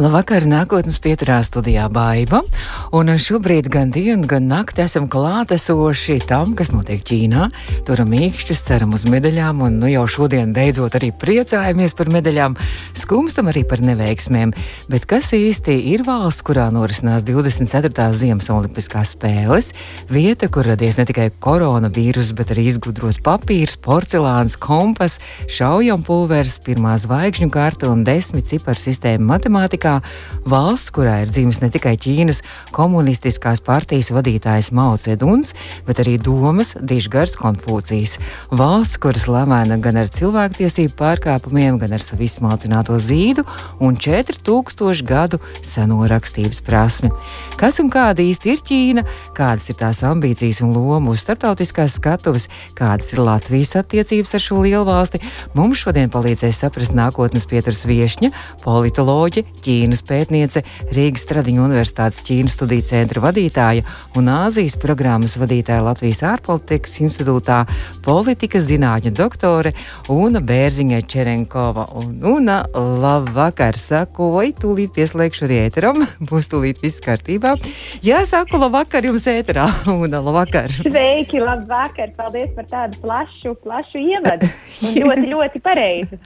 Labvakar, nākotnes pieturā studijā Baiva, un šobrīd gan dienu, gan nakti esam klātesoši tam, kas notiek Ķīnā. Turam mīkšķus, ceram uz medaļām, un nu jau šodien beidzot arī priecājamies par medaļām, skumstam arī par neveiksmēm. Bet kas īsti ir valsts, kurā norisinās 24. Ziemas Olimpiskās spēles? Vieta, kur radies ne tikai koronavīrus, bet arī izgudros papīrs, porcelāns, kompas, šaujampulvers, pirmā zvaigžņu karta un desmit ciparu sistēma matemātikā Ķīnā, valsts, kurā ir dzimis ne tikai Ķīnas komunistiskās partijas vadītājs Mao Ceduns, bet arī domas Dižgars Konfūcijas. Valsts, kuras lamēna gan ar cilvēktiesību pārkāpumiem, gan ar savu izsmalcināto zīdu un 4000 gadu seno rakstības prasmi. Kas un kāda īsti ir Ķīna, kādas ir tās ambīcijas un loma uz starptautiskās skatuves, kādas ir Latvijas attiecības ar šo lielu valsti, mums šodien palīdzēs saprast nākotnes pieturas viešņa, politoloģe, Ķīnas pētniece, Rīgas Tradiņu Universitātes Ķīnas studiju centra vadītāja un Āzijas programmas vadītāja Latvijas ārpolitikas institūtā politikas zinātņu doktore Una Bērziņa Čerenkova. Un, una, labvakar, saku, oi, tūlīt pieslēgšu arī ēteram, būs tūlīt viss kārtībā. Jā, saku, labvakar jums ēterā, Una, labvakar. Sveiki, labvakar, paldies par tādu plašu, plašu ievadu un ļoti, ļoti pareizi.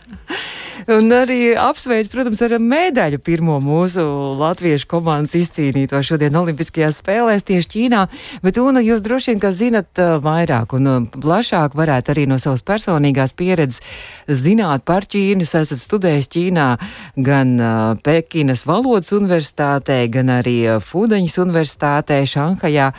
Un arī apsveic, protams, ar medaļu pirmo mūsu latviešu komandas izcīnīto šodien Olimpiskajās spēlēs tieši Ķīnā. Bet, Una, jūs droši vien, ka zinat vairāk un plašāk varētu arī no savas personīgās pieredzes zināt par Ķīnu. Jūs esat studējis Ķīnā gan Pekinas valodas universitātē, gan arī Fudaņas universitātē Šanhajā.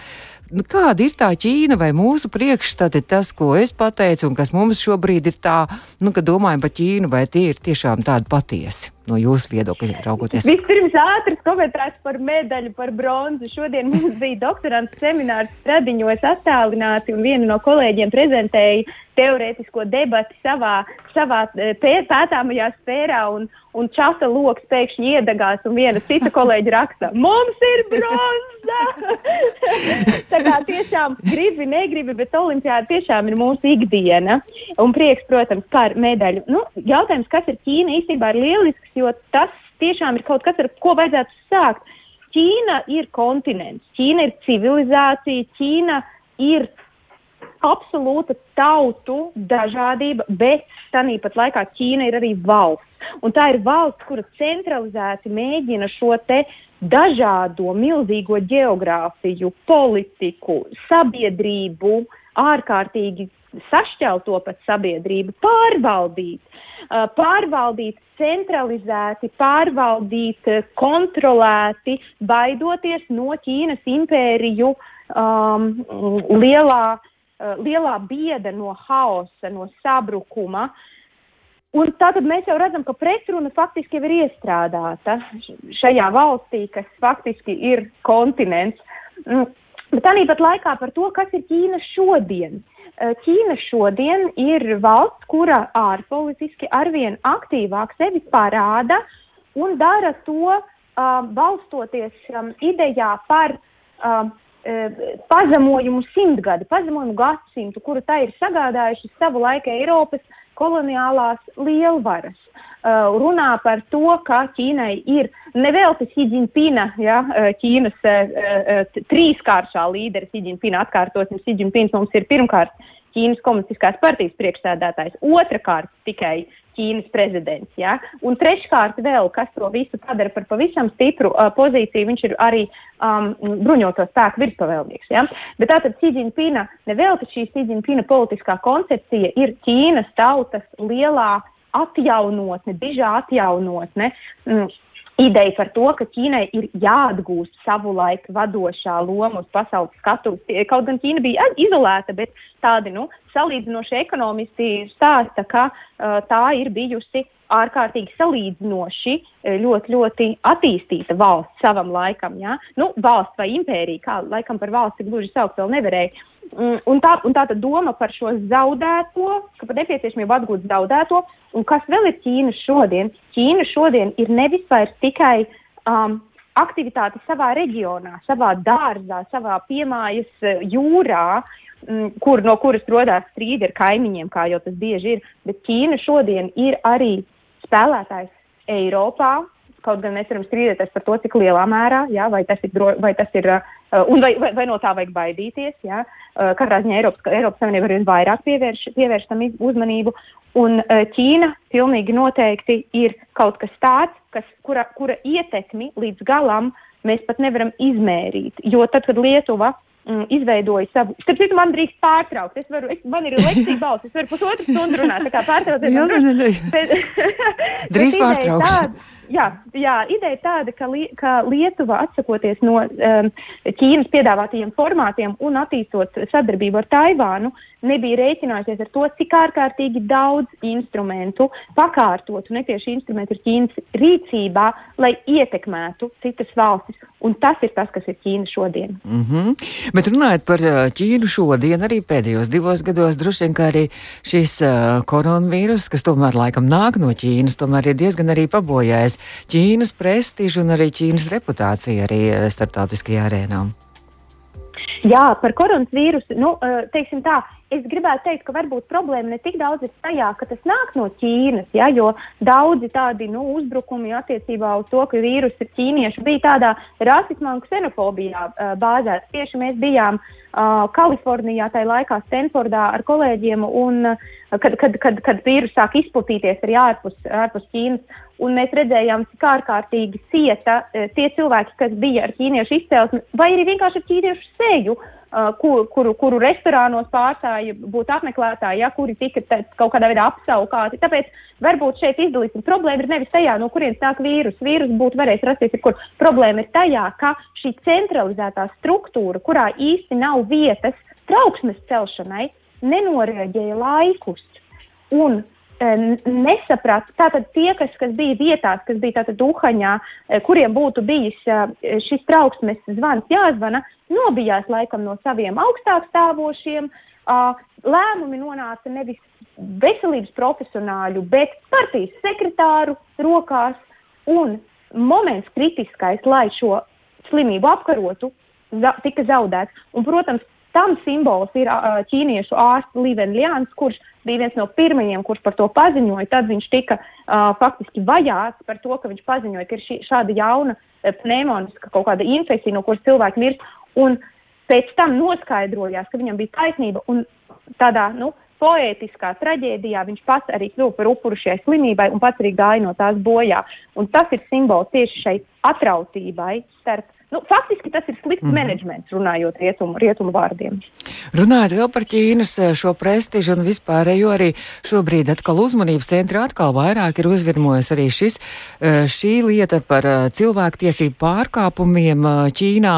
Nu, kāda ir tā Ķīna vai mūsu priekšstati, tas, ko es pateicu, un kas mums šobrīd ir tā, nu, kad domājam par Ķīnu, vai tie ir tiešām tādi patiesi? No jūsu viedokļa raugoties? Vispirms ātrs komentārs par medaļu, par bronzu. Šodien mums bija doktorants seminārs Stradiņos attālināti, un viena no kolēģiem prezentēja teorētisko debati savā, savā eh, pētāmajā sfērā, un, un čata loks pēkšņi iedegās, un viena cita kolēģi raksta, mums ir bronza! Tā kā tiešām gribi, negribi, bet olimpiāda tiešām ir mūsu ikdiena, un prieks, protams, par medaļu. Nu, jautājums, kas ir Ķīna, īstenībā ir lielisks jo tas tiešām ir kaut kas, ar ko vajadzētu sākt. Ķīna ir kontinents, Ķīna ir civilizācija, Ķīna ir absolūta tautu dažādība, bet tāpat laikā Ķīna ir arī valsts. Un tā ir valsts, kura centralizēti mēģina šo te dažādo milzīgo geogrāfiju, politiku, sabiedrību ārkārtīgi sašķelto pat sabiedrību pārvaldīt. Pārvaldīt centralizēti, pārvaldīt, kontrolēti, baidoties no Ķīnas impēriju um, lielā, lielā bieda, no haosa, no sabrukuma. Un tātad mēs jau redzam, ka pretruna faktiski jau ir iestrādāta šajā valstī, kas faktiski ir kontinents. Mm, bet tāpat laikā par to, kas ir Ķīna šodien. Uh, Ķīna šodien ir valsts, kura ārpolitiski arvien aktīvāk sevi parāda un dara to uh, balstoties um, idejā par uh, pazemojumu simtgadi, pazemojumu gadsimtu, kuru tā ir sagādājuši savu laiku Eiropas koloniālās lielvaras. Uh, runā par to, ka Ķīnai ir nevelti Xidžinpina, ja, Ķīnas uh, uh, trīskāršā līderis Xidžinpina atkārtosim, Xidžinpins mums ir pirmkārt Ķīnas komunistiskās partijas priekšsēdētājs, otrkārt tikai Ķīnas prezidents. Ja? Un treškārt vēl, kas to visu padara par pavisam stipru uh, pozīciju, viņš ir arī um, bruņoto spēku virspavēlnieks. Ja? Bet tātad Xidžinpina, nevelti šī Xidžinpina politiskā koncepcija ir Ķīnas tautas lielā atjaunotne, dižā atjaunotne. Mm, Ideja par to, ka Ķīnai ir jāatgūst savu laiku vadošā loma uz pasaules skatuves. Kaut gan Ķīna bija izolēta, bet tādi nu, salīdzinoši ekonomisti stāsta, ka uh, tā ir bijusi ārkārtīgi salīdzinoši ļoti, ļoti attīstīta valsts savam laikam. Ja? Nu, valsts vai impērija, kā laikam par valsti gluži saukt vēl nevarēja. Mm, un tā, un tā doma par šo zaudēto, ka par nepieciešamību atgūt zaudēto, un kas vēl ir Ķīna šodien? Ķīna šodien ir nevis vairs tikai um, aktivitāte savā reģionā, savā dārzā, savā piemājas jūrā, mm, kur, no kuras rodās strīdi ar kaimiņiem, kā jau tas bieži ir, bet Ķīna šodien ir arī spēlētājs Eiropā, kaut gan mēs varam strīdēties par to, cik lielā mērā, jā, vai tas ir, vai tas ir uh, un vai, vai, vai no tā vajag baidīties. Jā. Uh, katrā ziņā Eiropas, Eiropas Savienība arvien vairāk pievērš, pievērš tam uzmanību, un uh, Ķīna pilnīgi noteikti ir kaut kas tāds, kas, kura, kura ietekmi līdz galam mēs pat nevaram izmērīt, jo tad, kad Lietuva mm, izveidoju savu. Starp citu, man drīkst pārtraukt. Es varu, es, man ir lekcija balss, es varu pusotru stundu runāt, tā kā pārtraukt. Jā, nē, nē. Drīz pārtraukšu. Jā, jā, ideja tāda, ka, li, ka Lietuva atsakoties no um, Ķīnas piedāvātajiem formātiem un attīstot sadarbību ar Taivānu, nebija rēķinājusies ar to, cik ārkārtīgi daudz instrumentu, pakārtotu netieši instrumentu ir Ķīnas rīcībā, lai ietekmētu citas valstis. Un tas ir tas, kas ir Ķīna šodien. Mm -hmm. Bet runājot par uh, Ķīnu šodien, arī pēdējos divos gados, droši vien, arī šis uh, koronavīrus, kas tomēr laikam nāk no Ķīnas, tomēr ir diezgan arī pabojājis Ķīnas prestižu un arī Ķīnas reputāciju arī uh, starptautiskajā arēnā. Jā, par koronavīrusu, nu, teiksim tā, es gribētu teikt, ka varbūt problēma ne tik daudz ir tajā, ka tas nāk no Ķīnas, ja, jo daudzi tādi nu, uzbrukumi attiecībā uz to, ka vīruss ir ķīniešu, bija tādā rasismā un ksenofobijā uh, bāzēts. Tieši mēs bijām uh, Kalifornijā, tajā laikā Stanfordā ar kolēģiem, un uh, kad, kad, kad, kad vīrus sāk izplatīties arī ārpus, ārpus Ķīnas. Un mēs redzējām, cik ārkārtīgi cieta uh, tie cilvēki, kas bija ar ķīniešu izcelsmi, vai arī vienkārši ar ķīniešu seju. Uh, Uh, kur, kuru, kuru restorānos pārstāja būt apmeklētāji, ja, kuri tika kaut kādā veidā apsaukāti. Tāpēc varbūt šeit izdalīsim problēmu ir nevis tajā, no kurienes nāk vīrus. Vīrus būtu varējis rasties jebkur. Problēma ir tajā, ka šī centralizētā struktūra, kurā īsti nav vietas trauksmes celšanai, nenoreaģēja laikus. Un nesaprast, tātad tie, kas, kas bija vietās, kas bija tātad Uhaņā, e, kuriem būtu bijis e, šis trauksmes zvans jāzvana, nobijās laikam no saviem augstāk stāvošiem, lēmumi nonāca nevis veselības profesionāļu, bet partijas sekretāru rokās, un moments kritiskais, lai šo slimību apkarotu, za tika zaudēts. Un, protams, tam simbols ir ķīniešu ārsts Līvenļāns, kurš bija viens no pirmajiem, kurš par to paziņoja. Tad viņš tika uh, faktiski vajāts par to, ka viņš paziņoja, ka ir šī, šāda jauna pneumoniska kaut kāda infekcija, no kuras cilvēki mirst. Un pēc tam noskaidrojās, ka viņam bija taisnība un tādā, nu, poētiskā traģēdijā viņš pats arī kļuva par upuru šai slimībai un pats arī gāja no tās bojā. Un tas ir simbols tieši šai atrautībai starp Nu, faktiski tas ir slikts mm. menedžments, runājot rietumu, rietumu vārdiem. Runājot vēl par Ķīnas eh, šo prestižu un vispārējo arī šobrīd atkal uzmanības centrā atkal vairāk ir uzvirmojas arī šis, eh, šī lieta par eh, cilvēktiesību pārkāpumiem Ķīnā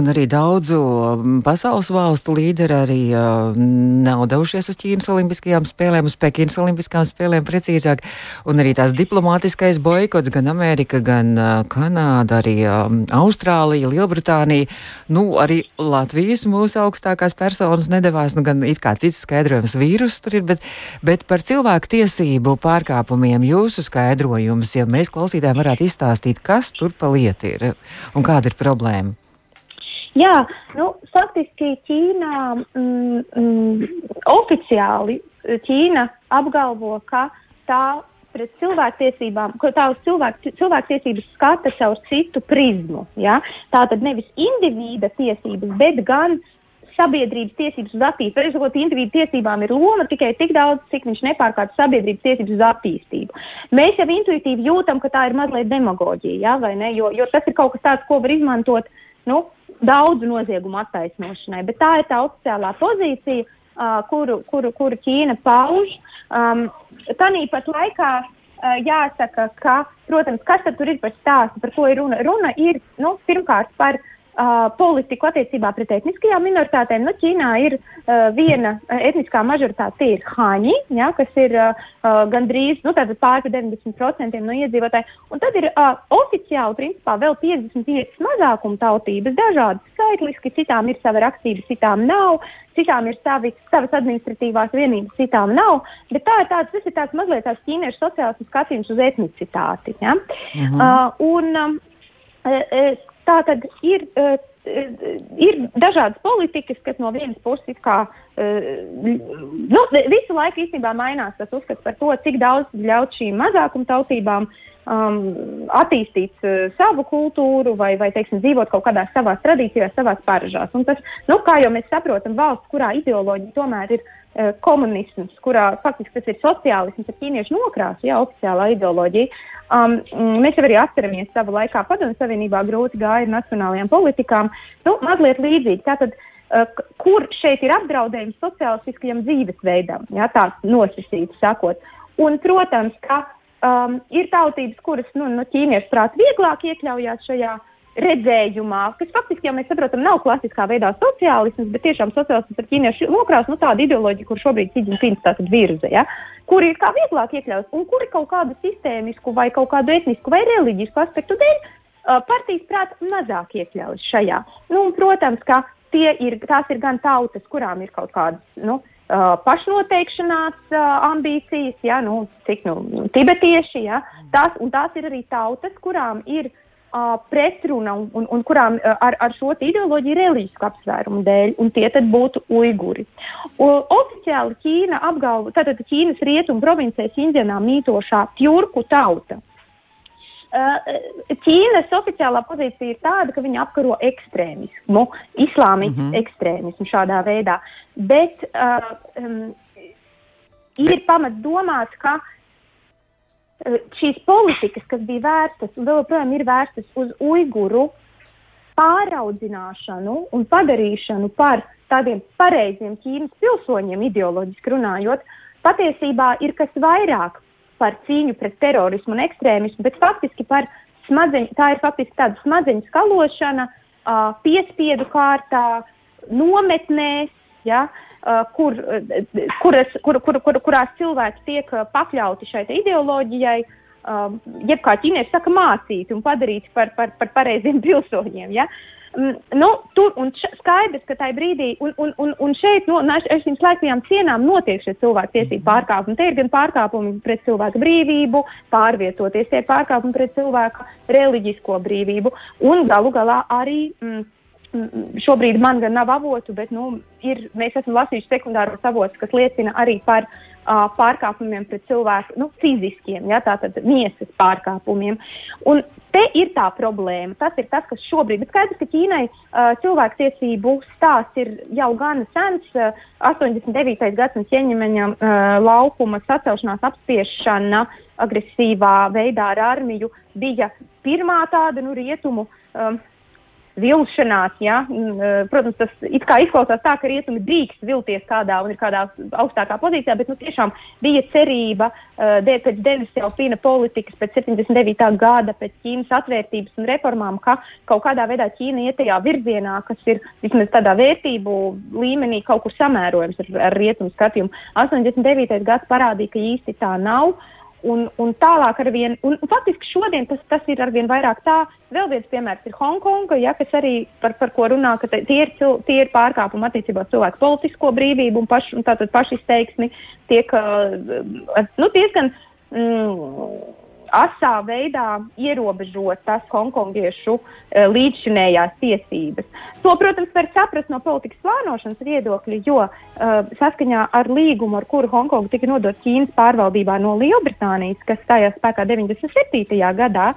un arī daudzu mm, pasaules valstu līderi arī nav devušies uz Ķīnas olimpiskajām spēlēm, uz Pekinas olimpiskajām spēlēm precīzāk, un arī tās diplomātiskais boikots gan Amerika, gan Kanāda, arī Austrālija. Itālija, Lielbritānija, nu arī Latvijas mūsu augstākās personas nedavās, nu gan it kā cits skaidrojums vīrus tur ir, bet, bet par cilvēku tiesību pārkāpumiem jūsu skaidrojums, ja mēs klausītājiem varētu izstāstīt, kas tur pa lietu ir un kāda ir problēma. Jā, nu, faktiski Ķīnā mm, mm, oficiāli Ķīna apgalvo, ka tā pret cilvēktiesībām, ko tā uz cilvēku, cilvēktiesības skata caur citu prizmu. Ja? Tā tad nevis indivīda tiesības, bet gan sabiedrības tiesības uz attīstību. Pareizi sakot, individu tiesībām ir loma tikai tik daudz, cik viņš nepārkāpj sabiedrības tiesības uz attīstību. Mēs jau intuitīvi jūtam, ka tā ir mazliet demagoģija, ja? vai ne? Jo, jo tas ir kaut kas tāds, ko var izmantot nu, daudzu noziegumu attaisnošanai, bet tā ir tā oficiālā pozīcija, uh, kuru, kuru, kuru Ķīna pauž. Um, Tāpat laikā uh, jāsaka, ka, protams, kas tur ir par stāstu, par ko ir runa? Runa ir nu, pirmkārt par uh, uh, politiku attiecībā pret etniskajām minoritātēm. Nu, Ķīnā ir uh, viena uh, etniskā majoritāte, tie ir haņi, ja, kas ir uh, uh, gandrīz nu, pār 90% no iedzīvotāju. Un tad ir uh, oficiāli, principā, vēl 55 mazākuma tautības, dažādas skaitliski, citām ir sava rakstība, citām nav. Citām ir savi, savas administratīvās vienības, citām nav. Bet tā ir tāds, tas ir tāds mazliet tāds ķīniešu sociāls skatījums uz etnicitāti. Ja? Mm -hmm. uh, un, um, Tā tad ir uh, ir dažādas politikas, kas no vienas puses kā, nu, visu laiku īstenībā mainās tas uzskats par to, cik daudz ļaut šīm mazākumtautībām um, attīstīt uh, savu kultūru vai, vai teiksim, dzīvot kaut kādās savās tradīcijās, savās paražās. Un tas, nu, kā jau mēs saprotam, valsts, kurā ideoloģija tomēr ir uh, komunisms, kurā faktiski tas ir sociālisms ar ķīniešu nokrāsu, jā, oficiālā ideoloģija. Um, mēs jau arī atceramies savu laikā padomju savienībā grūti gāja ar nacionālajām politikām. Nu, mazliet līdzīgi. Tātad, uh, kur šeit ir apdraudējums sociālistiskajam dzīvesveidam, ja tā nosacīti sakot. Un, protams, ka um, ir tautības, kuras nu, no ķīniešu prāt vieglāk iekļaujās šajā redzējumā, kas faktiski, jau mēs saprotam, nav klasiskā veidā sociālisms, bet tiešām sociālisms ar ķīniešu nokrās, nu tāda ideoloģija, kur šobrīd Ķīņķins tātad virza, ja, kur ir kā vieglāk iekļaut, un kuri kaut kādu sistēmisku vai kaut kādu etnisku vai reliģisku aspektu dēļ uh, partijas prāt mazāk iekļaujas šajā. Nu, un, protams, ka tie ir, tās ir gan tautas, kurām ir kaut kādas, nu, Uh, pašnoteikšanās uh, ambīcijas, ja, nu, cik nu, tibetieši, ja, tās, un tās ir arī tautas, kurām ir uh, uh, pretruna un, un, un kurām uh, ar, ar šo ideoloģiju reliģisku apsvērumu dēļ, un tie tad būtu uiguri. Un, oficiāli Ķīna apgalvo, tātad Ķīnas rietumu provincē Xinjianā mītošā tjurku tauta. Ķīnas oficiālā pozīcija ir tāda, ka viņi apkaro ekstrēmismu, islāmismu mm -hmm. ekstrēmismu šādā veidā. Bet uh, um, ir pamats domāt, ka uh, Eh, šīs politikas, kas bija vērstas un vēl joprojām ir vērstas uz uiguru pāraudzināšanu un padarīšanu par tādiem pareiziem Ķīnas pilsoņiem, ideoloģiski runājot, patiesībā ir kas vairāk par cīņu pret terorismu un ekstrēmismu, bet faktiski par smadzeņu, tā ir faktiski tāda smadzeņu skalošana, uh, piespiedu kārtā, nometnēs, ja, uh, kur, uh, kuras, kur, kur, kur, kurās cilvēki tiek uh, pakļauti šai ideoloģijai, uh, jeb kā ķīnieši saka, mācīti un padarīti par, par, par pareiziem pilsoņiem. Ja. Mm, nu, tur un skaidrs, ka tajā brīdī, un, un, un, un šeit, no nu, šīm slēgtajām cienām notiek šie cilvēku tiesību mhm. pārkāpumi. Te ir gan pārkāpumi pret cilvēku brīvību, pārvietoties, tie pārkāpumi pret cilvēku reliģisko brīvību, un galu galā arī. Mm, šobrīd man gan nav avotu, bet nu, ir, mēs esam lasījuši sekundāros avotus, kas liecina arī par uh, pārkāpumiem pret cilvēku, nu, fiziskiem, ja, tātad miesas pārkāpumiem. Un te ir tā problēma. Tas ir tas, kas šobrīd, bet skaidrs, ka Ķīnai uh, cilvēktiesību stāsts ir jau gana sens. Uh, 89. gadsimta ķeņemeņa uh, laukuma sacelšanās apspiešana agresīvā veidā ar armiju bija pirmā tāda nu, rietumu. Um, vilšanās. Ja? E, protams, tas izklausās tā, ka rietumi drīkst vilties kādā un ir kādā augstākā pozīcijā, bet nu, tiešām bija cerība uh, pēc Denis Jaupīna politikas, pēc 79. gada, pēc Ķīnas atvērtības un reformām, ka kaut kādā veidā Ķīna iet tajā virzienā, kas ir vismaz tādā vērtību līmenī kaut kur samērojams ar, ar rietumu skatījumu. 89. gads parādīja, ka īsti tā nav. Uh, Un, un tālāk ar vien, un, un faktiski šodien tas, tas ir arvien vairāk tā. Vēl viens piemērs ir Hongkonga, ja, kas arī par, par ko runā, ka tie ir, tie ir pārkāpumi attiecībā uz cilvēku politisko brīvību un, paš, un tātad pašizteiksmi tiek uh, nu, diezgan. Mm, asā veidā ierobežot tas hongkongiešu uh, līdzšinējās tiesības. To, protams, var saprast no politikas plānošanas viedokļa, jo uh, saskaņā ar līgumu, ar kuru Hongkonga tika nodot Ķīnas pārvaldībā no Lielbritānijas, kas stājās spēkā 97. gadā,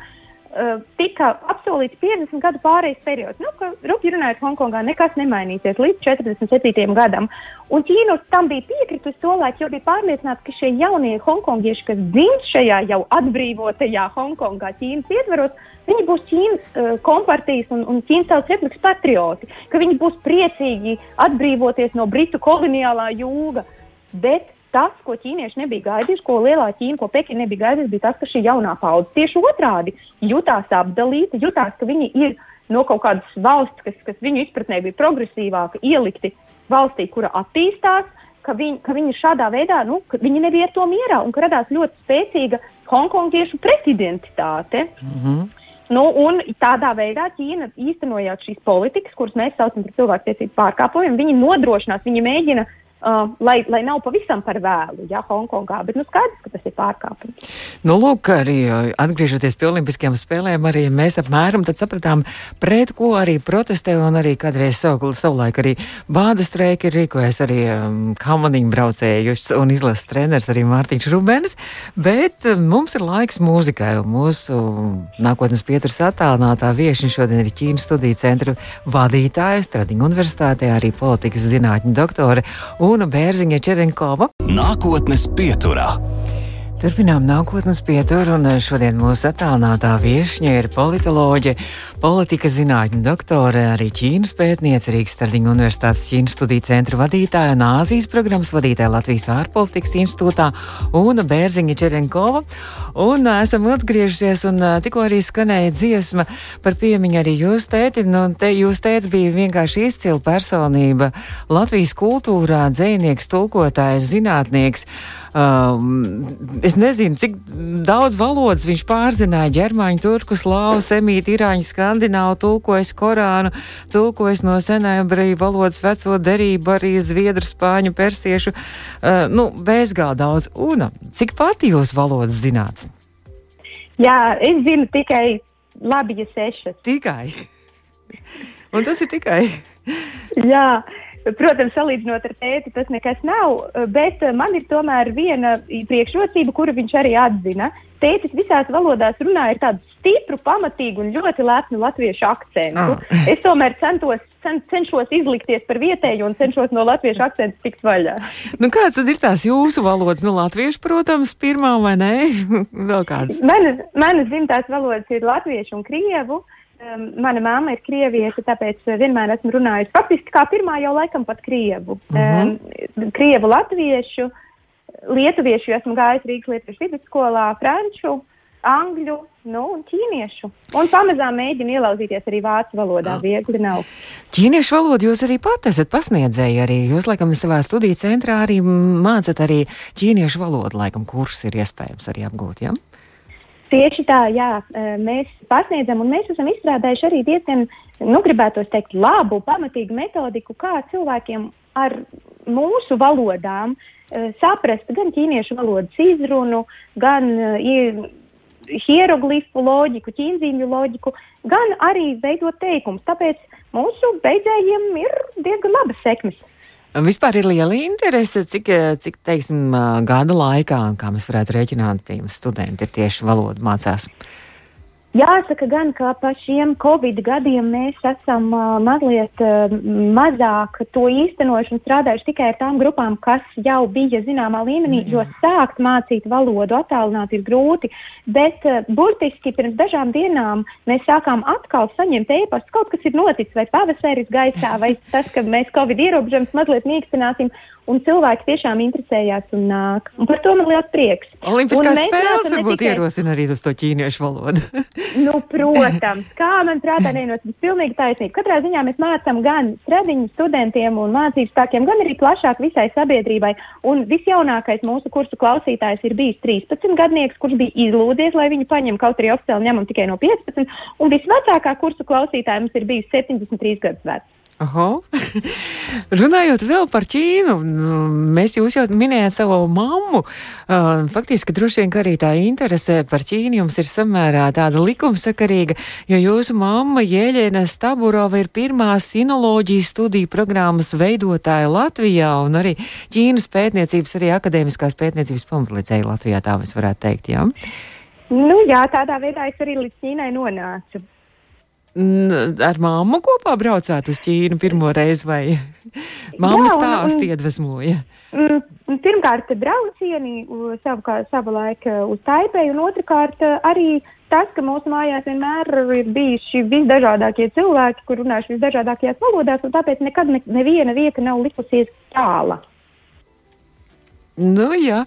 tika apsolīts 50 gadu pārejas periods. Nu, Rupji runājot, Hongkongā nekas nemainīsies līdz 47. gadam. Un Ķīna tam bija piekritusi to laiku, jo bija pārliecināta, ka šie jaunie hongkongieši, kas dzimst šajā jau atbrīvotajā Hongkongā, Ķīnas ietveros, viņi būs Ķīnas uh, kompartijas un, un Ķīnas tautas republikas patrioti, ka viņi būs priecīgi atbrīvoties no Britu koloniālā jūga. Bet tas, ko ķīnieši nebija gaidījuši, ko lielā Ķīna, ko Pekina nebija gaidījusi, bija tas, ka šī jaunā paudze tieši otrādi jutās apdalīta, jutās, ka viņi ir no kaut kādas valsts, kas, kas viņu izpratnē bija progresīvāka, ielikti valstī, kura attīstās. Ka viņi, ka viņi šādā veidā nu, viņi nebija ar to mierā un ka radās ļoti spēcīga hongkongiešu pretidentitāte. Mm -hmm. Nu, un tādā veidā Ķīna īstenojot šīs politikas, kuras mēs saucam par cilvēktiesību pārkāpumiem, viņi nodrošinās, viņi mēģina uh, Uh, lai, lai nav pavisam par vēlu, ja Hongkongā, bet nu skaidrs, ka tas ir pārkāpums. Nu, lūk, arī atgriežoties pie Olimpiskajām spēlēm, arī mēs apmēram sapratām, pret ko arī protestē un arī kādreiz savu, savulaik arī bāda streiki rīkojas arī um, kamaniņu braucējuši un izlases treneris arī Mārtiņš Rubens, bet um, mums ir laiks mūzikai un mūsu nākotnes pieturas attālinātā viešņa šodien ir Ķīnas studiju centra vadītāja Stradiņa universitātē, arī politikas zinātņu doktore un Bērziņa Čerenkova. Nākotnes pieturā. Turpinām nākotnes pieturu, un šodien mūsu attālinātā viesņa ir politoloģe, politikas zinātņu doktore, arī Ķīnas pētniece, Rīgas Stardiņa Universitātes Ķīnas studiju centra vadītāja un Āzijas programmas vadītāja Latvijas ārpolitikas institūtā un Bērziņa Čerenkova. Un esam atgriežusies, un tikko arī skanēja dziesma par piemiņu arī jūs tētim. Nu, te jūs tēts bija vienkārši izcila personība Latvijas kultūrā, dzēnieks, tulkotājs, zinātnieks. Um, es nezinu, cik daudz valodas viņš pārzināja. Ģermāņu, turku, slāvu, semītu, irāņu, skandināvu, tulkojas Korānu, tulkojas no senēbriju valodas veco derību, arī zviedru, spāņu, persiešu. Uh, nu, bezgā daudz. Un cik pati jūs valodas zināt? Jā, es zinu tikai labi, ja sešas. Tikai. Un tas ir tikai. Jā. Protams, salīdzinot ar tēti, tas nekas nav, bet man ir tomēr viena priekšrocība, kuru viņš arī atzina. Tētis visās valodās runā ar tādu stipru, pamatīgu un ļoti lepnu latviešu akcentu. Ah. Es tomēr centos, cen, cenšos izlikties par vietēju un cenšos no latviešu akcentu tikt vaļā. Nu, kāds tad ir tās jūsu valodas? Nu, latviešu, protams, pirmā vai nē? Vēl kāds? Manas, manas dzimtās valodas ir latviešu un krievu. Uh, Um, mana mamma ir krieviete, tāpēc vienmēr esmu runājusi faktiski kā pirmā jau laikam pat krievu. Uh -huh. um, krievu, latviešu, lietuviešu esmu gājis Rīgas Lietuviešu vidusskolā, franču, angļu, nu, un ķīniešu. Un pamazām mēģinu ielauzīties arī vācu valodā. Ah. Viegli nav. Ķīniešu valodu jūs arī pat esat pasniedzēji. Arī jūs, laikam, savā studiju centrā arī mācat arī ķīniešu valodu. Laikam, kurs ir iespējams arī apgūt. Ja? Tieši tā, jā, mēs pasniedzam, un mēs esam izstrādājuši arī diezgan, nu, gribētos teikt, labu, pamatīgu metodiku, kā cilvēkiem ar mūsu valodām saprast gan ķīniešu valodas izrunu, gan hieroglifu loģiku, ķīnzīmju loģiku, gan arī veidot teikumus. Tāpēc mūsu beidzējiem ir diezgan labas sekmes. Vispār ir liela interese, cik, cik teiksim, gada laikā, kā mēs varētu rēķināt, studenti ir tieši valodu mācās. Jāsaka gan, ka pa šiem Covid gadiem mēs esam uh, mazliet uh, mazāk to īstenošanu strādājuši tikai ar tām grupām, kas jau bija zināmā līmenī, mm. jo sākt mācīt valodu attālināt ir grūti, bet uh, burtiski pirms dažām dienām mēs sākām atkal saņemt ēpastus, kaut kas ir noticis, vai pavasaris gaisā, vai tas, ka mēs Covid ierobežojumus mazliet mīkstināsim, un cilvēki tiešām interesējās un nāk. Un par to man liels prieks. Olimpiskās spēles varbūt tikai... ierosina arī uz to ķīniešu valodu. nu, protams, kā man prātā neienot, tas pilnīgi taisnība. Katrā ziņā mēs mācām gan stradiņu studentiem un mācību spēkiem, gan arī plašāk visai sabiedrībai. Un visjaunākais mūsu kursu klausītājs ir bijis 13 gadnieks, kurš bija izlūdzies, lai viņu paņem, kaut arī oficiāli ņemam tikai no 15. Un visvecākā kursu klausītāja mums ir bijis 73 gadus vecs. Runājot vēl par Ķīnu, nu, mēs jūs jau minējāt savu mammu. Faktiski droši vien arī tā interese par Ķīnu jums ir samērā tāda likumsakarīga, jo jūsu mamma Jēļena Staburova ir pirmā sinoloģijas studiju programmas veidotāja Latvijā un arī Ķīnas pētniecības, arī akadēmiskās pētniecības pamatlicēja Latvijā, tā mēs varētu teikt, jā? Nu jā, tādā veidā es arī līdz Ķīnai nonācu ar māmu kopā braucāt uz Ķīnu pirmo reizi, vai mamma stāsti iedvesmoja? Mm, pirmkārt, braucieni savu, kā, savu laiku uz Taipei, un otrkārt arī tas, ka mūsu mājās vienmēr ir bijuši visdažādākie cilvēki, kur runājuši visdažādākajās valodās, un tāpēc nekad ne, neviena vieta nav likusies tāla. Nu, jā,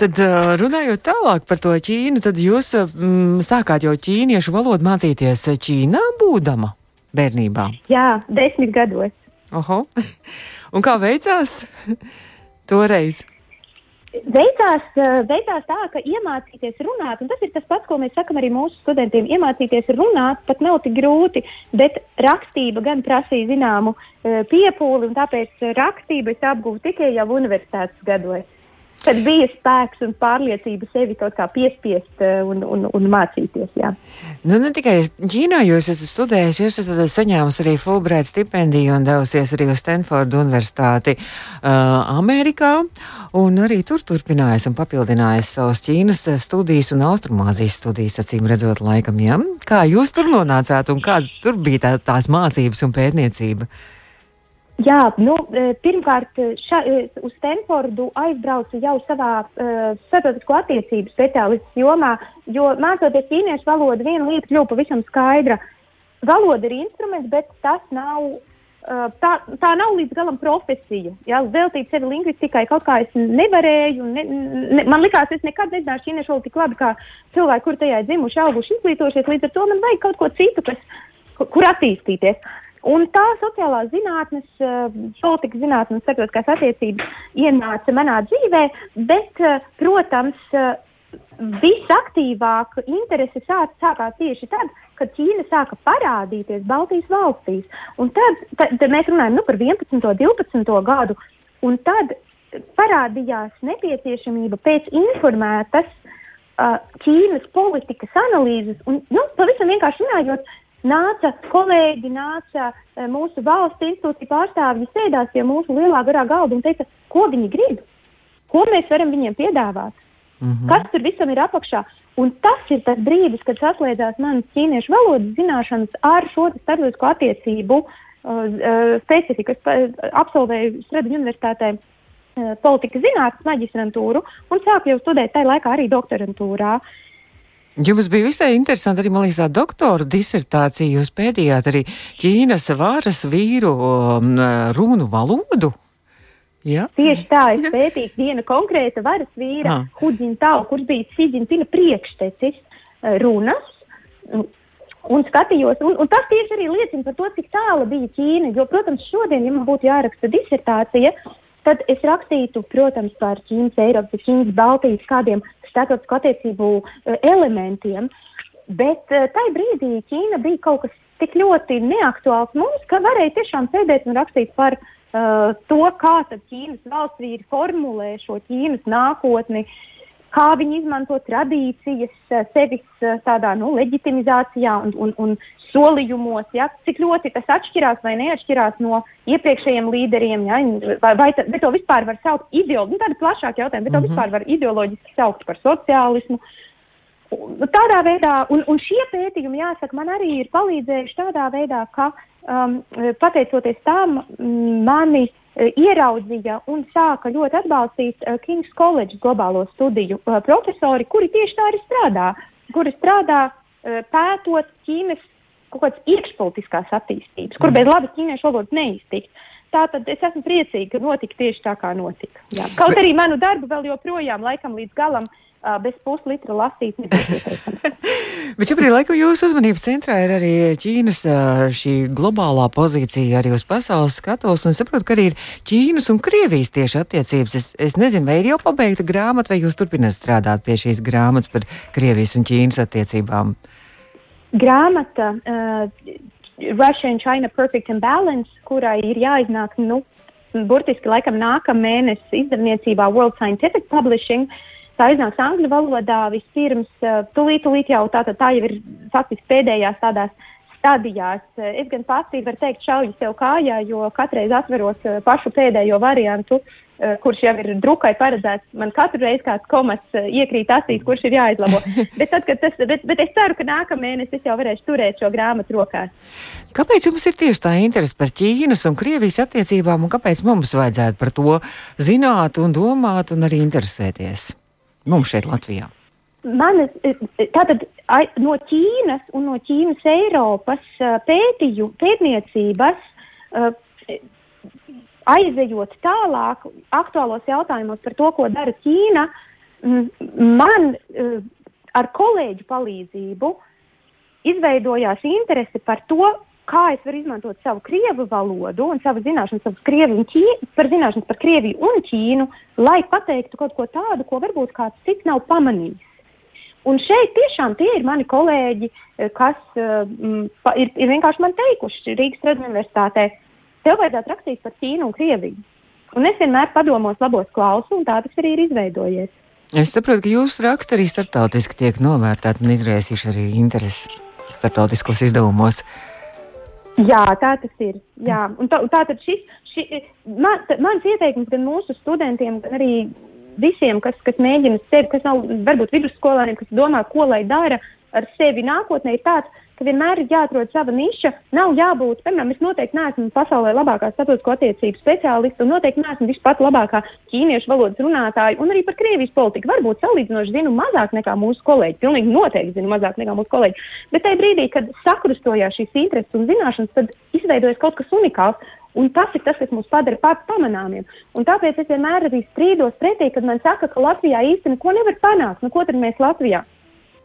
tad runājot tālāk par to Ķīnu, tad jūs mm, sākāt jau ķīniešu valodu mācīties Ķīnā, būdama bērnībā? Jā, desmit gados. Oho. Un kā veicās toreiz? Veicās, veicās tā, ka iemācīties runāt, un tas ir tas pats, ko mēs sakam arī mūsu studentiem. Iemācīties runāt pat nav tik grūti, bet rakstība gan prasīja zināmu piepūli, un tāpēc rakstību es apgūvu tikai jau universitātes gados kad bija spēks un pārliecība sevi kaut kā piespiest eh, un, un, un mācīties. Jā. Nu, ne tikai Ķīnā jūs esat studējis, jūs esat saņēmusi arī Fulbright stipendiju un devusies arī uz Stanfordu universitāti uh, Amerikā. Un arī tur turpinājis un papildinājis savas Ķīnas studijas un Austrumāzijas studijas, acīm redzot, laikam, ja? Kā jūs tur nonācāt un kādas tur bija tā, tās mācības un pētniecība? Uh, Jā, nu, e, pirmkārt, ša, e, uz Stanfordu aizbraucu jau savā uh, starptautisko attiecību speciālistu jomā, jo mācoties ķīniešu valodu, viena lieta kļuva pavisam skaidra. Valoda ir instruments, bet tas nav. Uh, tā, tā nav līdz galam profesija. Jā, veltīt sevi lingvistikai kaut kā es nevarēju. Ne, ne, man liekas, es nekad nezināšu ķīniešu valodu tik labi kā cilvēki, kur tajā dzimuši, auguši, izglītojušies. Līdz ar to man vajag kaut ko citu, kas, kur attīstīties. Uh, Un tā sociālās zinātnes, eh, politikas zinātnes un starptautiskās attiecības ienāca manā dzīvē, bet, eh, protams, eh, visaktīvāk interese sāk, sākās tieši tad, kad Ķīna sāka parādīties Baltijas valstīs. Un tad, tad, tad mēs runājam nu, par 11. un 12. gadu, un tad parādījās nepieciešamība pēc informētas uh, Ķīnas politikas analīzes, un nu, pavisam vienkārši runājot, nāca kolēģi, nāca e, mūsu valsts institūcija pārstāvji, sēdās pie mūsu lielā garā galda un teica, ko viņi grib, ko mēs varam viņiem piedāvāt, mm -hmm. kas tur visam ir apakšā. Un tas ir tas brīdis, kad saslēdzās manas ķīniešu valodas zināšanas ar šo starptautisko attiecību uh, specifiku. Es uh, absolvēju Stradiņu universitātē uh, politikas zinātnes maģistrantūru un sāku jau studēt tajā laikā arī doktorantūrā. Uh, Jums bija visai interesanti arī, man liekas, tā doktora disertācija. Jūs pētījāt arī Ķīnas varas vīru um, runu valodu. Ja? Tieši tā, es pētīju viena konkrēta varas vīra. Huģintau, kurš bija Siģintina priekštecis uh, runas. Un skatījos, un, un tas tieši arī liecina par to, cik tālu bija Ķīna. Jo, protams, šodien, ja man būtu jāraksta disertācija, tad es rakstītu, protams, par Ķīnas, Eiropas, Ķīnas, Baltijas kādiem starptautisko attiecību eh, elementiem. Bet uh, tajā brīdī Ķīna bija kaut kas tik ļoti neaktuāls mums, ka varēja tiešām sēdēt un rakstīt par uh, to, kā tad Ķīnas valsts vīri formulē šo Ķīnas nākotni, kā viņi izmanto tradīcijas sevis tādā nu, leģitimizācijā un, un, un solījumos, ja, cik ļoti tas atšķirās vai neatšķirās no iepriekšējiem līderiem, ja, vai, vai, ta, vai to vispār var saukt ideoloģiski, nu, tāda plašāka jautājuma, bet mm -hmm. to mhm. vispār var ideoloģiski saukt par sociālismu. Tādā veidā, un, un šie pētījumi, jāsaka, man arī ir palīdzējuši tādā veidā, ka um, pateicoties tam, mani uh, ieraudzīja un sāka ļoti atbalstīt uh, King's College globālo studiju uh, profesori, kuri tieši tā arī strādā, kuri strādā uh, pētot Ķīnas kaut kādas iekšpolitiskās attīstības, kur bez labas ķīniešu valodas neiztikt. Tātad es esmu priecīga, ka notika tieši tā, kā notika. Jā. Kaut Bet... arī manu darbu vēl joprojām, laikam, līdz galam uh, bez puslitra lasīt Bet šobrīd, laikam, jūsu uzmanības centrā ir arī Ķīnas šī globālā pozīcija arī uz pasaules skatos, un saprotu, ka arī ir Ķīnas un Krievijas tieši attiecības. Es, es nezinu, vai ir jau pabeigta grāmata, vai jūs turpināt strādāt pie šīs grāmatas par Krievijas un Ķīnas attiecībām. Uh, grāmata uh, Russia and China Perfect and Balance, kurai ir jāiznāk, nu, burtiski laikam nākamā mēneša izdevniecībā World Scientific Publishing. Tā iznāks angļu valodā vispirms, uh, tūlīt, tūlīt jau tā, tā, jau ir faktiski pēdējās tādās stadijās. Es gan pati varu teikt, šauju sev kājā, jo katreiz atverot uh, pašu pēdējo variantu, Eh, kurš jau ir drukai paredzēts. Man katru reizi kāds komats eh, iekrīt acīs, kurš ir jāizlabo. bet, tad, tas, bet, bet es ceru, ka nākamā mēnesī es jau varēšu turēt šo grāmatu rokās. Kāpēc jums ir tieši tā interese par Ķīnas un Krievijas attiecībām, un kāpēc mums vajadzētu par to zināt un domāt un arī interesēties? Mums šeit Latvijā. Manas, eh, tātad no Ķīnas un no Ķīnas Eiropas pētīju, pētniecības aizejot tālāk aktuālos jautājumos par to, ko dara Ķīna, man eh, ar kolēģu palīdzību izveidojās interese par to, kā es varu izmantot savu krievu valodu un savu zināšanu savas krievi un ķīnu, par zināšanas par Krieviju un Ķīnu, lai pateiktu kaut ko tādu, ko varbūt kāds cits nav pamanījis. Un šeit tiešām tie ir mani kolēģi, eh, kas uh, ir, ir vienkārši man teikuši Rīgas universitātē, tev vajadzētu rakstīt par Ķīnu un Krieviju. Un es vienmēr padomos labos klausu, un tā tas arī ir izveidojies. Es saprotu, ka jūsu raksti arī starptautiski tiek novērtēti un izraisījuši arī interesi starptautiskos izdevumos. Jā, tā tas ir. Jā. Un tā, tā tad šis, šis man, mans ieteikums gan mūsu studentiem, gan arī visiem, kas, kas mēģina sevi, kas nav varbūt vidusskolēniem, kas domā, ko lai dara ar sevi nākotnē, ir tāds, ka vienmēr ir jāatrod sava niša. Nav jābūt, piemēram, es noteikti neesmu pasaulē labākā starptautisko attiecību speciālista un noteikti neesmu vispār labākā ķīniešu valodas runātāja un arī par Krievijas politiku. Varbūt salīdzinoši zinu mazāk nekā mūsu kolēģi, pilnīgi noteikti zinu mazāk nekā mūsu kolēģi. Bet tajā brīdī, kad sakrustojās šīs intereses un zināšanas, tad izveidojas kaut kas unikāls. Un tas ir tas, kas mūs padara pats pamanāmiem. Un tāpēc es vienmēr arī strīdos pretī, kad man saka, ka Latvijā īstenībā neko nevar panākt. Nu, ko tad mēs Latvijā?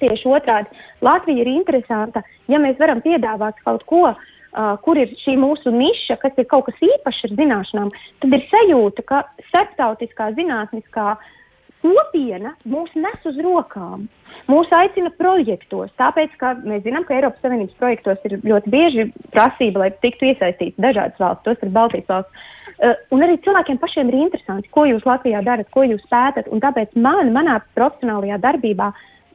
Tieši otrādi, Latvija ir interesanta, ja mēs varam piedāvāt kaut ko, uh, kur ir šī mūsu niša, kas ir kaut kas īpašs ar zināšanām, tad ir sajūta, ka starptautiskā zinātniskā kopiena mūs nes uz rokām. Mūs aicina projektos, tāpēc, ka mēs zinām, ka Eiropas Savienības projektos ir ļoti bieži prasība, lai tiktu iesaistīts dažādas valsts, tos ir Baltijas valsts. Uh, un arī cilvēkiem pašiem ir interesanti, ko jūs Latvijā darat, ko jūs pētat. Tāpēc man, manā profesionālajā darbībā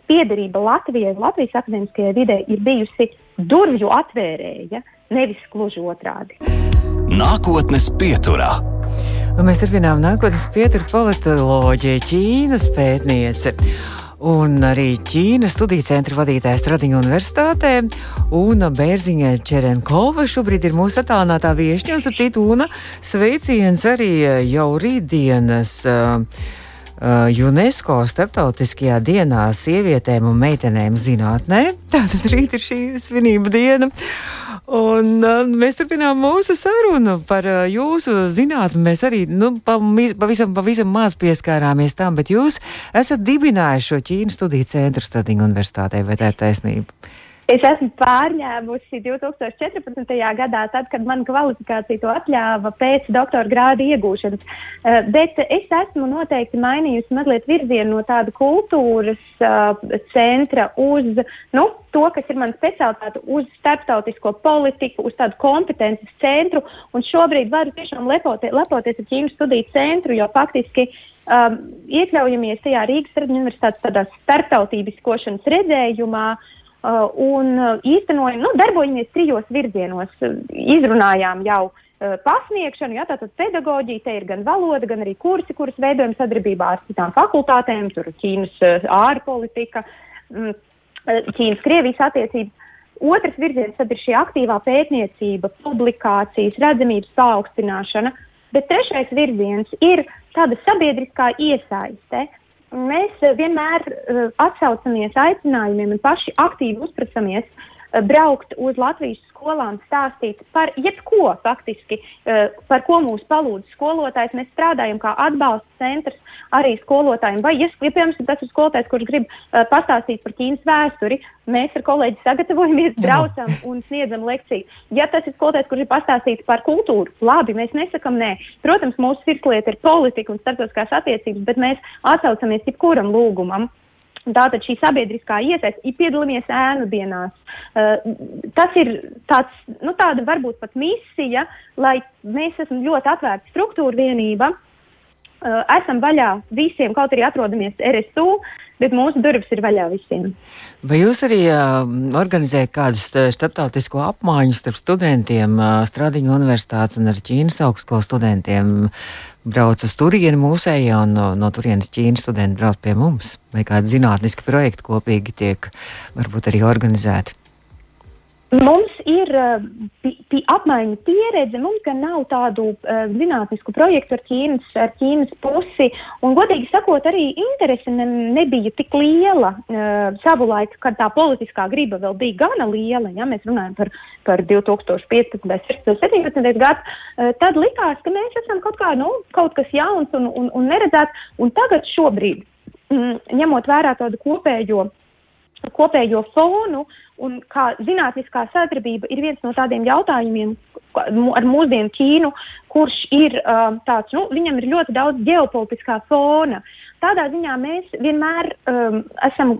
piederība Latvijai, Latvijas akadēmiskajai vidē ir bijusi durvju atvērēja, nevis gluži otrādi. Nākotnes pieturā. Un mēs turpinām nākotnes pieturu politoloģiju Ķīnas pētniece un arī Ķīnas studiju centra vadītājs Tradiņu universitātē, un Bērziņa Čerenkova šobrīd ir mūsu attālinātā viešņa, un, ap citu, un sveiciens arī jau rītdienas. Uh, Uh, UNESCO starptautiskajā dienā sievietēm un meitenēm zinātnē. Tātad rīt ir šī svinība diena. Un, uh, mēs turpinām mūsu sarunu par uh, jūsu zinātni. Mēs arī nu, pavisam, pavisam maz pieskārāmies tam, bet jūs esat dibinājuši šo Ķīnas studiju centru Stadiņu universitātei, vai tā ir taisnība? Es esmu pārņēmusi 2014. gadā, tad, kad man kvalifikācija to atļāva pēc doktora grāda iegūšanas. Uh, bet es esmu noteikti mainījusi mazliet virzienu no tāda kultūras uh, centra uz nu, to, kas ir mana specialitāte, uz starptautisko politiku, uz tādu kompetences centru. Un šobrīd varu tiešām lepoties, lepoties ar Ķīnas studiju centru, jo faktiski um, iekļaujamies tajā Rīgas Universitātes starptautiskošanas redzējumā. Uh, un uh, īstenojam, nu, darbojamies trijos virzienos. Izrunājām jau uh, pasniegšanu, jā, tātad pedagoģija, te ir gan valoda, gan arī kursi, kurus veidojam sadarbībā ar citām fakultātēm, tur Ķīnas ārpolitika, mm, Ķīnas Krievijas attiecības. Otrs virziens tad ir šī aktīvā pētniecība, publikācijas, redzamības paaugstināšana, bet trešais virziens ir tāda sabiedriskā iesaiste mēs vienmēr uh, atsaucamies aicinājumiem un paši aktīvi uzprasamies uh, braukt uz Latvijas skolām stāstīt par jebko faktiski, uh, par ko mūs palūdz skolotājs. Mēs strādājam kā atbalsta centrs arī skolotājiem. Vai, ja, ja piemēram, tas ir skolotājs, kurš grib uh, pastāstīt par Ķīnas vēsturi, mēs ar kolēģi sagatavojamies, braucam un sniedzam lekciju. Ja tas ir skolotājs, kurš ir pastāstīt par kultūru, labi, mēs nesakam nē. Protams, mūsu sirdslieta ir politika un starptautiskās attiecības, bet mēs atsaucamies jebkuram lūgumam. Tātad šī sabiedriskā iesaiste, ja piedalāmies ēnu dienās, uh, tas ir tāds, nu, tāda varbūt pat misija, lai mēs esam ļoti atvērta struktūra vienība, uh, esam vaļā visiem, kaut arī atrodamies RSU, bet mūsu durvis ir vaļā visiem. Vai jūs arī uh, organizējat kādus starptautisko apmaiņu starp studentiem, uh, Stradiņu universitātes un ar Ķīnas augstskolas studentiem? Brauc uz turieni mūsējā un no, no turienes Ķīnas studenti brauc pie mums? Vai kādi zinātniski projekti kopīgi tiek varbūt arī organizēti? Mums ir uh, pi, apmaiņa pieredze, mums gan nav tādu uh, zinātnisku projektu ar Ķīnas, ar Ķīnas pusi, un godīgi sakot, arī interese ne, nebija tik liela uh, savulaik, kad tā politiskā griba vēl bija gana liela, ja mēs runājam par, par 2015, 16, 17 gadu, uh, tad likās, ka mēs esam kaut kā, nu, kaut kas jauns un, un, un neredzēts, un tagad šobrīd, mm, ņemot vērā tādu kopējo kopējo fonu un kā zinātniskā sadarbība ir viens no tādiem jautājumiem ar mūsdienu Ķīnu, kurš ir uh, tāds, nu, viņam ir ļoti daudz ģeopolitiskā fona. Tādā ziņā mēs vienmēr um, esam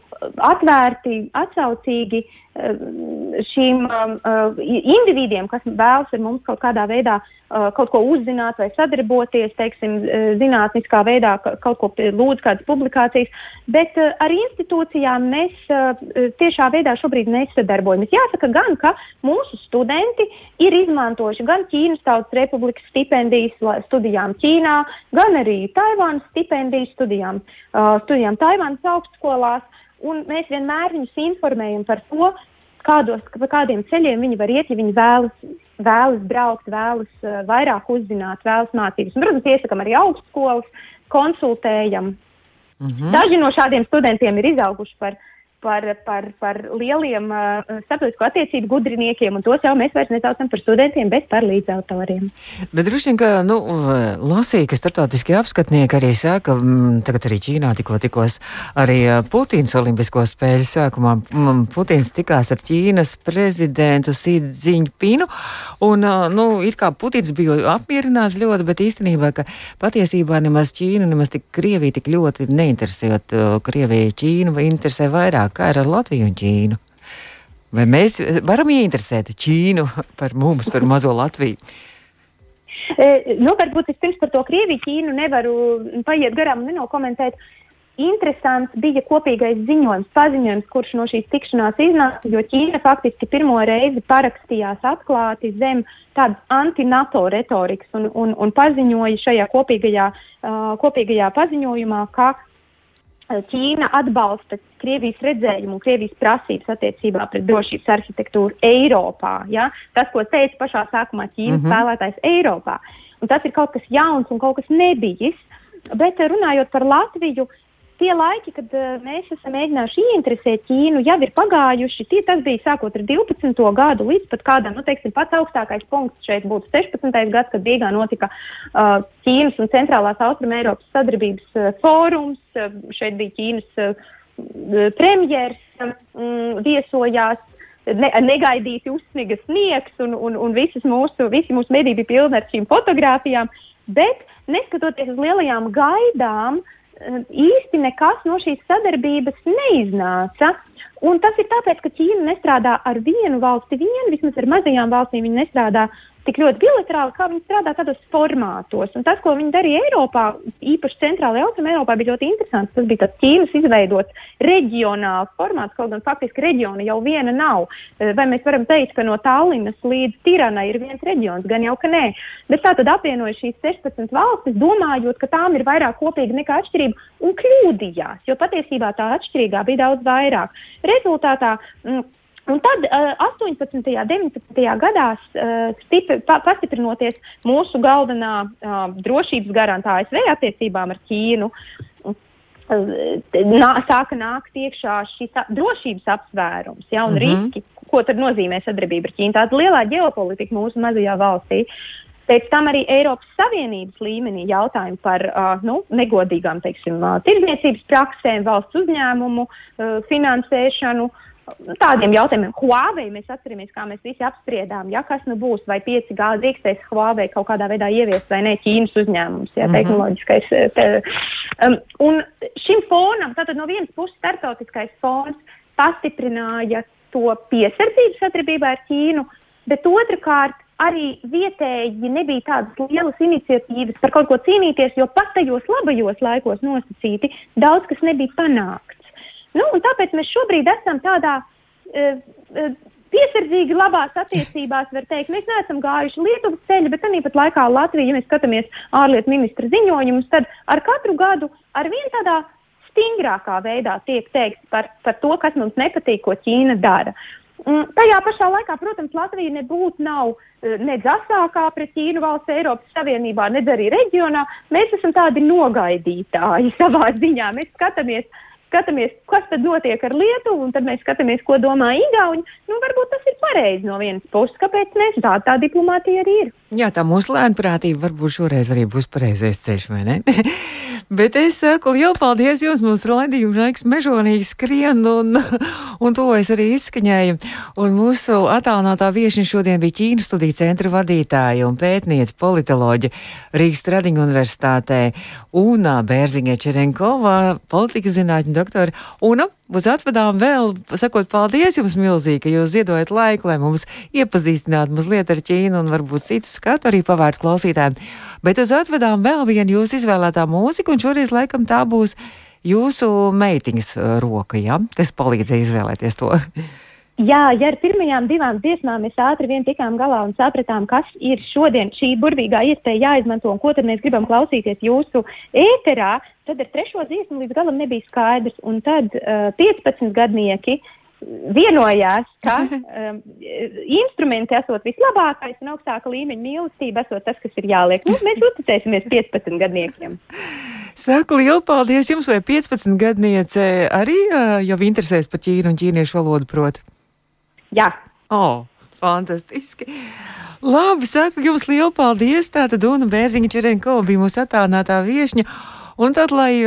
atvērti, atsaucīgi um, šīm um, uh, individiem, kas vēlas ar mums kaut kādā veidā uh, kaut ko uzzināt vai sadarboties, teiksim, uh, zinātniskā veidā kaut ko lūdz kādas publikācijas, bet uh, ar institūcijām mēs uh, tiešā veidā šobrīd nesadarbojamies. Jāsaka gan, ka mūsu studenti ir izmantojuši gan Ķīnas Tautas Republikas stipendijas studijām Ķīnā, gan arī Taivānas stipendijas studijām studijām, uh, studijām Taivānas augstskolās, un mēs vienmēr viņus informējam par to, kādos, pa kādiem ceļiem viņi var iet, ja viņi vēlas, vēlas braukt, vēlas uh, vairāk uzzināt, vēlas mācības. Un, protams, iesakam arī augstskolas, konsultējam. Mm -hmm. Daži no šādiem studentiem ir izauguši par par, par, par lieliem uh, starptautisko attiecību gudriniekiem, un tos jau mēs vairs nesaucam par studentiem, bet par līdzautoriem. Bet droši vien, ka, nu, lasīja, ka starptautiskie apskatnieki arī saka, m, tagad arī Ķīnā tikko tikos arī Putins Olimpisko spēļu sākumā. M, Putins tikās ar Ķīnas prezidentu Sīdziņpinu, un, uh, nu, it kā Putins bija apmierināts ļoti, bet īstenībā, ka patiesībā nemaz Ķīnu, nemaz tik Krieviju tik ļoti neinteresējot, uh, Krievija Ķīnu interesē vairāk kā ir ar Latviju un Ķīnu? Vai mēs varam ieinteresēt Ķīnu par mums, par mazo Latviju? E, nu, varbūt es pirms par to Krieviju Ķīnu nevaru paiet garām un nenokomentēt. Interesants bija kopīgais ziņojums, paziņojums, kurš no šīs tikšanās iznāca, jo Ķīna faktiski pirmo reizi parakstījās atklāti zem tādas anti-NATO retorikas un, un, un paziņoja šajā kopīgajā, uh, kopīgajā paziņojumā, ka Ķīna atbalsta Krievijas redzējumu un Krievijas prasības attiecībā pret drošības arhitektūru Eiropā. Ja? Tas, ko teica pašā sākumā Ķīnas mm -hmm. spēlētājs Eiropā. Un tas ir kaut kas jauns un kaut kas nebijis. Bet runājot par Latviju, tie laiki, kad uh, mēs esam mēģinājuši ieinteresēt Ķīnu, jau ir pagājuši. Tie, tas bija sākot ar 12. gadu līdz pat kādam, nu, teiksim, pats augstākais punkts šeit būtu 16. gads, kad Rīgā notika uh, Ķīnas un Centrālās Austrum Eiropas sadarbības uh, fórums. Uh, šeit bija Ķīnas uh, premjers, um, viesojās. Ne, negaidīti uzsniga sniegs, un, un, un visas mūsu, visi mūsu mediji bija pilni ar šīm fotografijām. Bet, neskatoties uz lielajām gaidām, uh, īsti nekas no šīs sadarbības neiznāca. Un tas ir tāpēc, ka Ķīna nestrādā ar vienu valsti vien, vismaz ar mazajām valstīm viņa nestrādā tik ļoti bilaterāli, kā viņi strādā tādos formātos. Un tas, ko viņi darīja Eiropā, īpaši centrālajā austrumē Eiropā, bija ļoti interesants. Tas bija tāds Ķīnas izveidots reģionāls formāts, kaut gan faktiski reģiona jau viena nav. Eh, vai mēs varam teikt, ka no Tallinas līdz Tiranai ir viens reģions? Gan jau, ka nē. Bet tā tad apvienoja šīs 16 valstis, domājot, ka tām ir vairāk kopīga nekā atšķirība, un kļūdījās, jo patiesībā tā atšķirīgā bija daudz vairāk. Rezultātā mm, Un tad uh, 18. un 19. gadās, uh, stipri, pa, pastiprinoties mūsu galvenā uh, drošības garantā ASV attiecībām ar Ķīnu, uh, nā, sāka nākt iekšā šis drošības apsvērums ja, un mm -hmm. riski, ko tad nozīmē sadarbība ar Ķīnu. Tāda lielā ģeopolitika mūsu mazajā valstī. Pēc tam arī Eiropas Savienības līmenī jautājumi par uh, nu, negodīgām teiksim, uh, tirdzniecības praksēm, valsts uzņēmumu uh, finansēšanu. Uh, tādiem jautājumiem. Huawei mēs atceramies, kā mēs visi apspriedām, ja kas nu būs, vai 5G drīkstēs Huawei kaut kādā veidā ieviest vai ne Ķīnas uzņēmums, ja mm -hmm. tehnoloģiskais. Te, um, un šim fonam, tātad no vienas puses startautiskais fons pastiprināja to piesardzību sadarbībā ar Ķīnu, bet otrkārt arī vietēji nebija tādas lielas iniciatīvas par kaut ko cīnīties, jo pat tajos labajos laikos nosacīti daudz kas nebija panākts. Nu, tāpēc mēs šobrīd esam tādā uh, uh, piesardzīgi labās attiecībās, var teikt. Mēs neesam gājuši Lietuvas ceļu, bet tāpat laikā Latvija, ja mēs skatāmies ārlietu ministra ziņojumus, tad ar katru gadu ar vien tādā stingrākā veidā tiek teikts par, par to, kas mums nepatīk, ko Ķīna dara. Un tajā pašā laikā, protams, Latvija nebūtu nav nedz asākā pret Ķīnu valsts Eiropas Savienībā, nedz arī reģionā. Mēs esam tādi nogaidītāji savā ziņā. Mēs skatāmies skatāmies, kas tad notiek ar Lietuvu, un tad mēs skatāmies, ko domā Igauni. Nu, varbūt tas ir pareizi no vienas puses, kāpēc ne? Tā tā diplomātija arī ir. Jā, tā mūsu lēnprātība varbūt šoreiz arī būs pareizais ceļš, vai ne? Bet es saku lielu paldies jums, mums raidījuma laiks mežonīgi skrien un, un to es arī izskaņēju. Un mūsu attālinātā viešņa šodien bija Ķīnas studiju centra vadītāja un pētniece politoloģa Rīgas Tradiņu universitātē Una Bērziņa Čerenkova, politikas zinātņu doktora. Una, Uz atvedām vēl, sakot, paldies jums milzīgi, ka jūs ziedojat laiku, lai mums iepazīstinātu mazliet ar Ķīnu un varbūt citu skatu arī pavērt klausītājiem. Bet uz atvedām vēl vienu jūsu izvēlētā mūziku, un šoreiz laikam tā būs jūsu meitiņas roka, ja? kas palīdzēja izvēlēties to. Jā, ja ar pirmajām divām dziesmām mēs ātri vien tikām galā un sapratām, kas ir šodien šī burvīgā iespēja jāizmanto un ko tad mēs gribam klausīties jūsu ēterā, tad ar trešo dziesmu līdz galam nebija skaidrs. Un tad uh, 15 gadnieki vienojās, ka um, instrumenti esot vislabākais un augstāka līmeņa mīlestība esot tas, kas ir jāliek. Nu, mēs uzticēsimies 15 gadniekiem. Saku lielu paldies jums, vai 15 gadniece arī uh, jau interesēs par ķīnu un ķīniešu valodu proti? Jā. Oh, fantastiski! Labi, saku jums lielu paldies. Tātad Duna Bērziņa Čerenko bija mūsu attālinātā viešņa. Un tad, lai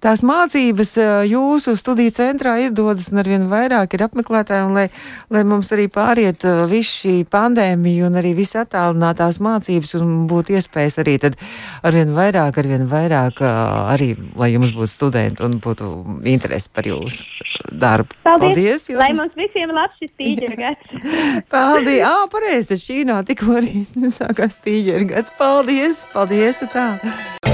tās mācības jūsu studiju centrā izdodas un arvien vairāk ir apmeklētāji, un lai, lai mums arī pāriet visu šī pandēmija un arī viss attālinātās mācības un būtu iespējas arī tad arvien vairāk, arvien vairāk arī, lai jums būtu studenti un būtu interesi par jūsu darbu. Paldies! Paldies jums. lai mums visiem labs šis tīģeru gads! Paldies! Ā, pareizi, taču Ķīnā tikko arī sākās tīģeru gads. Paldies! Paldies! Tā!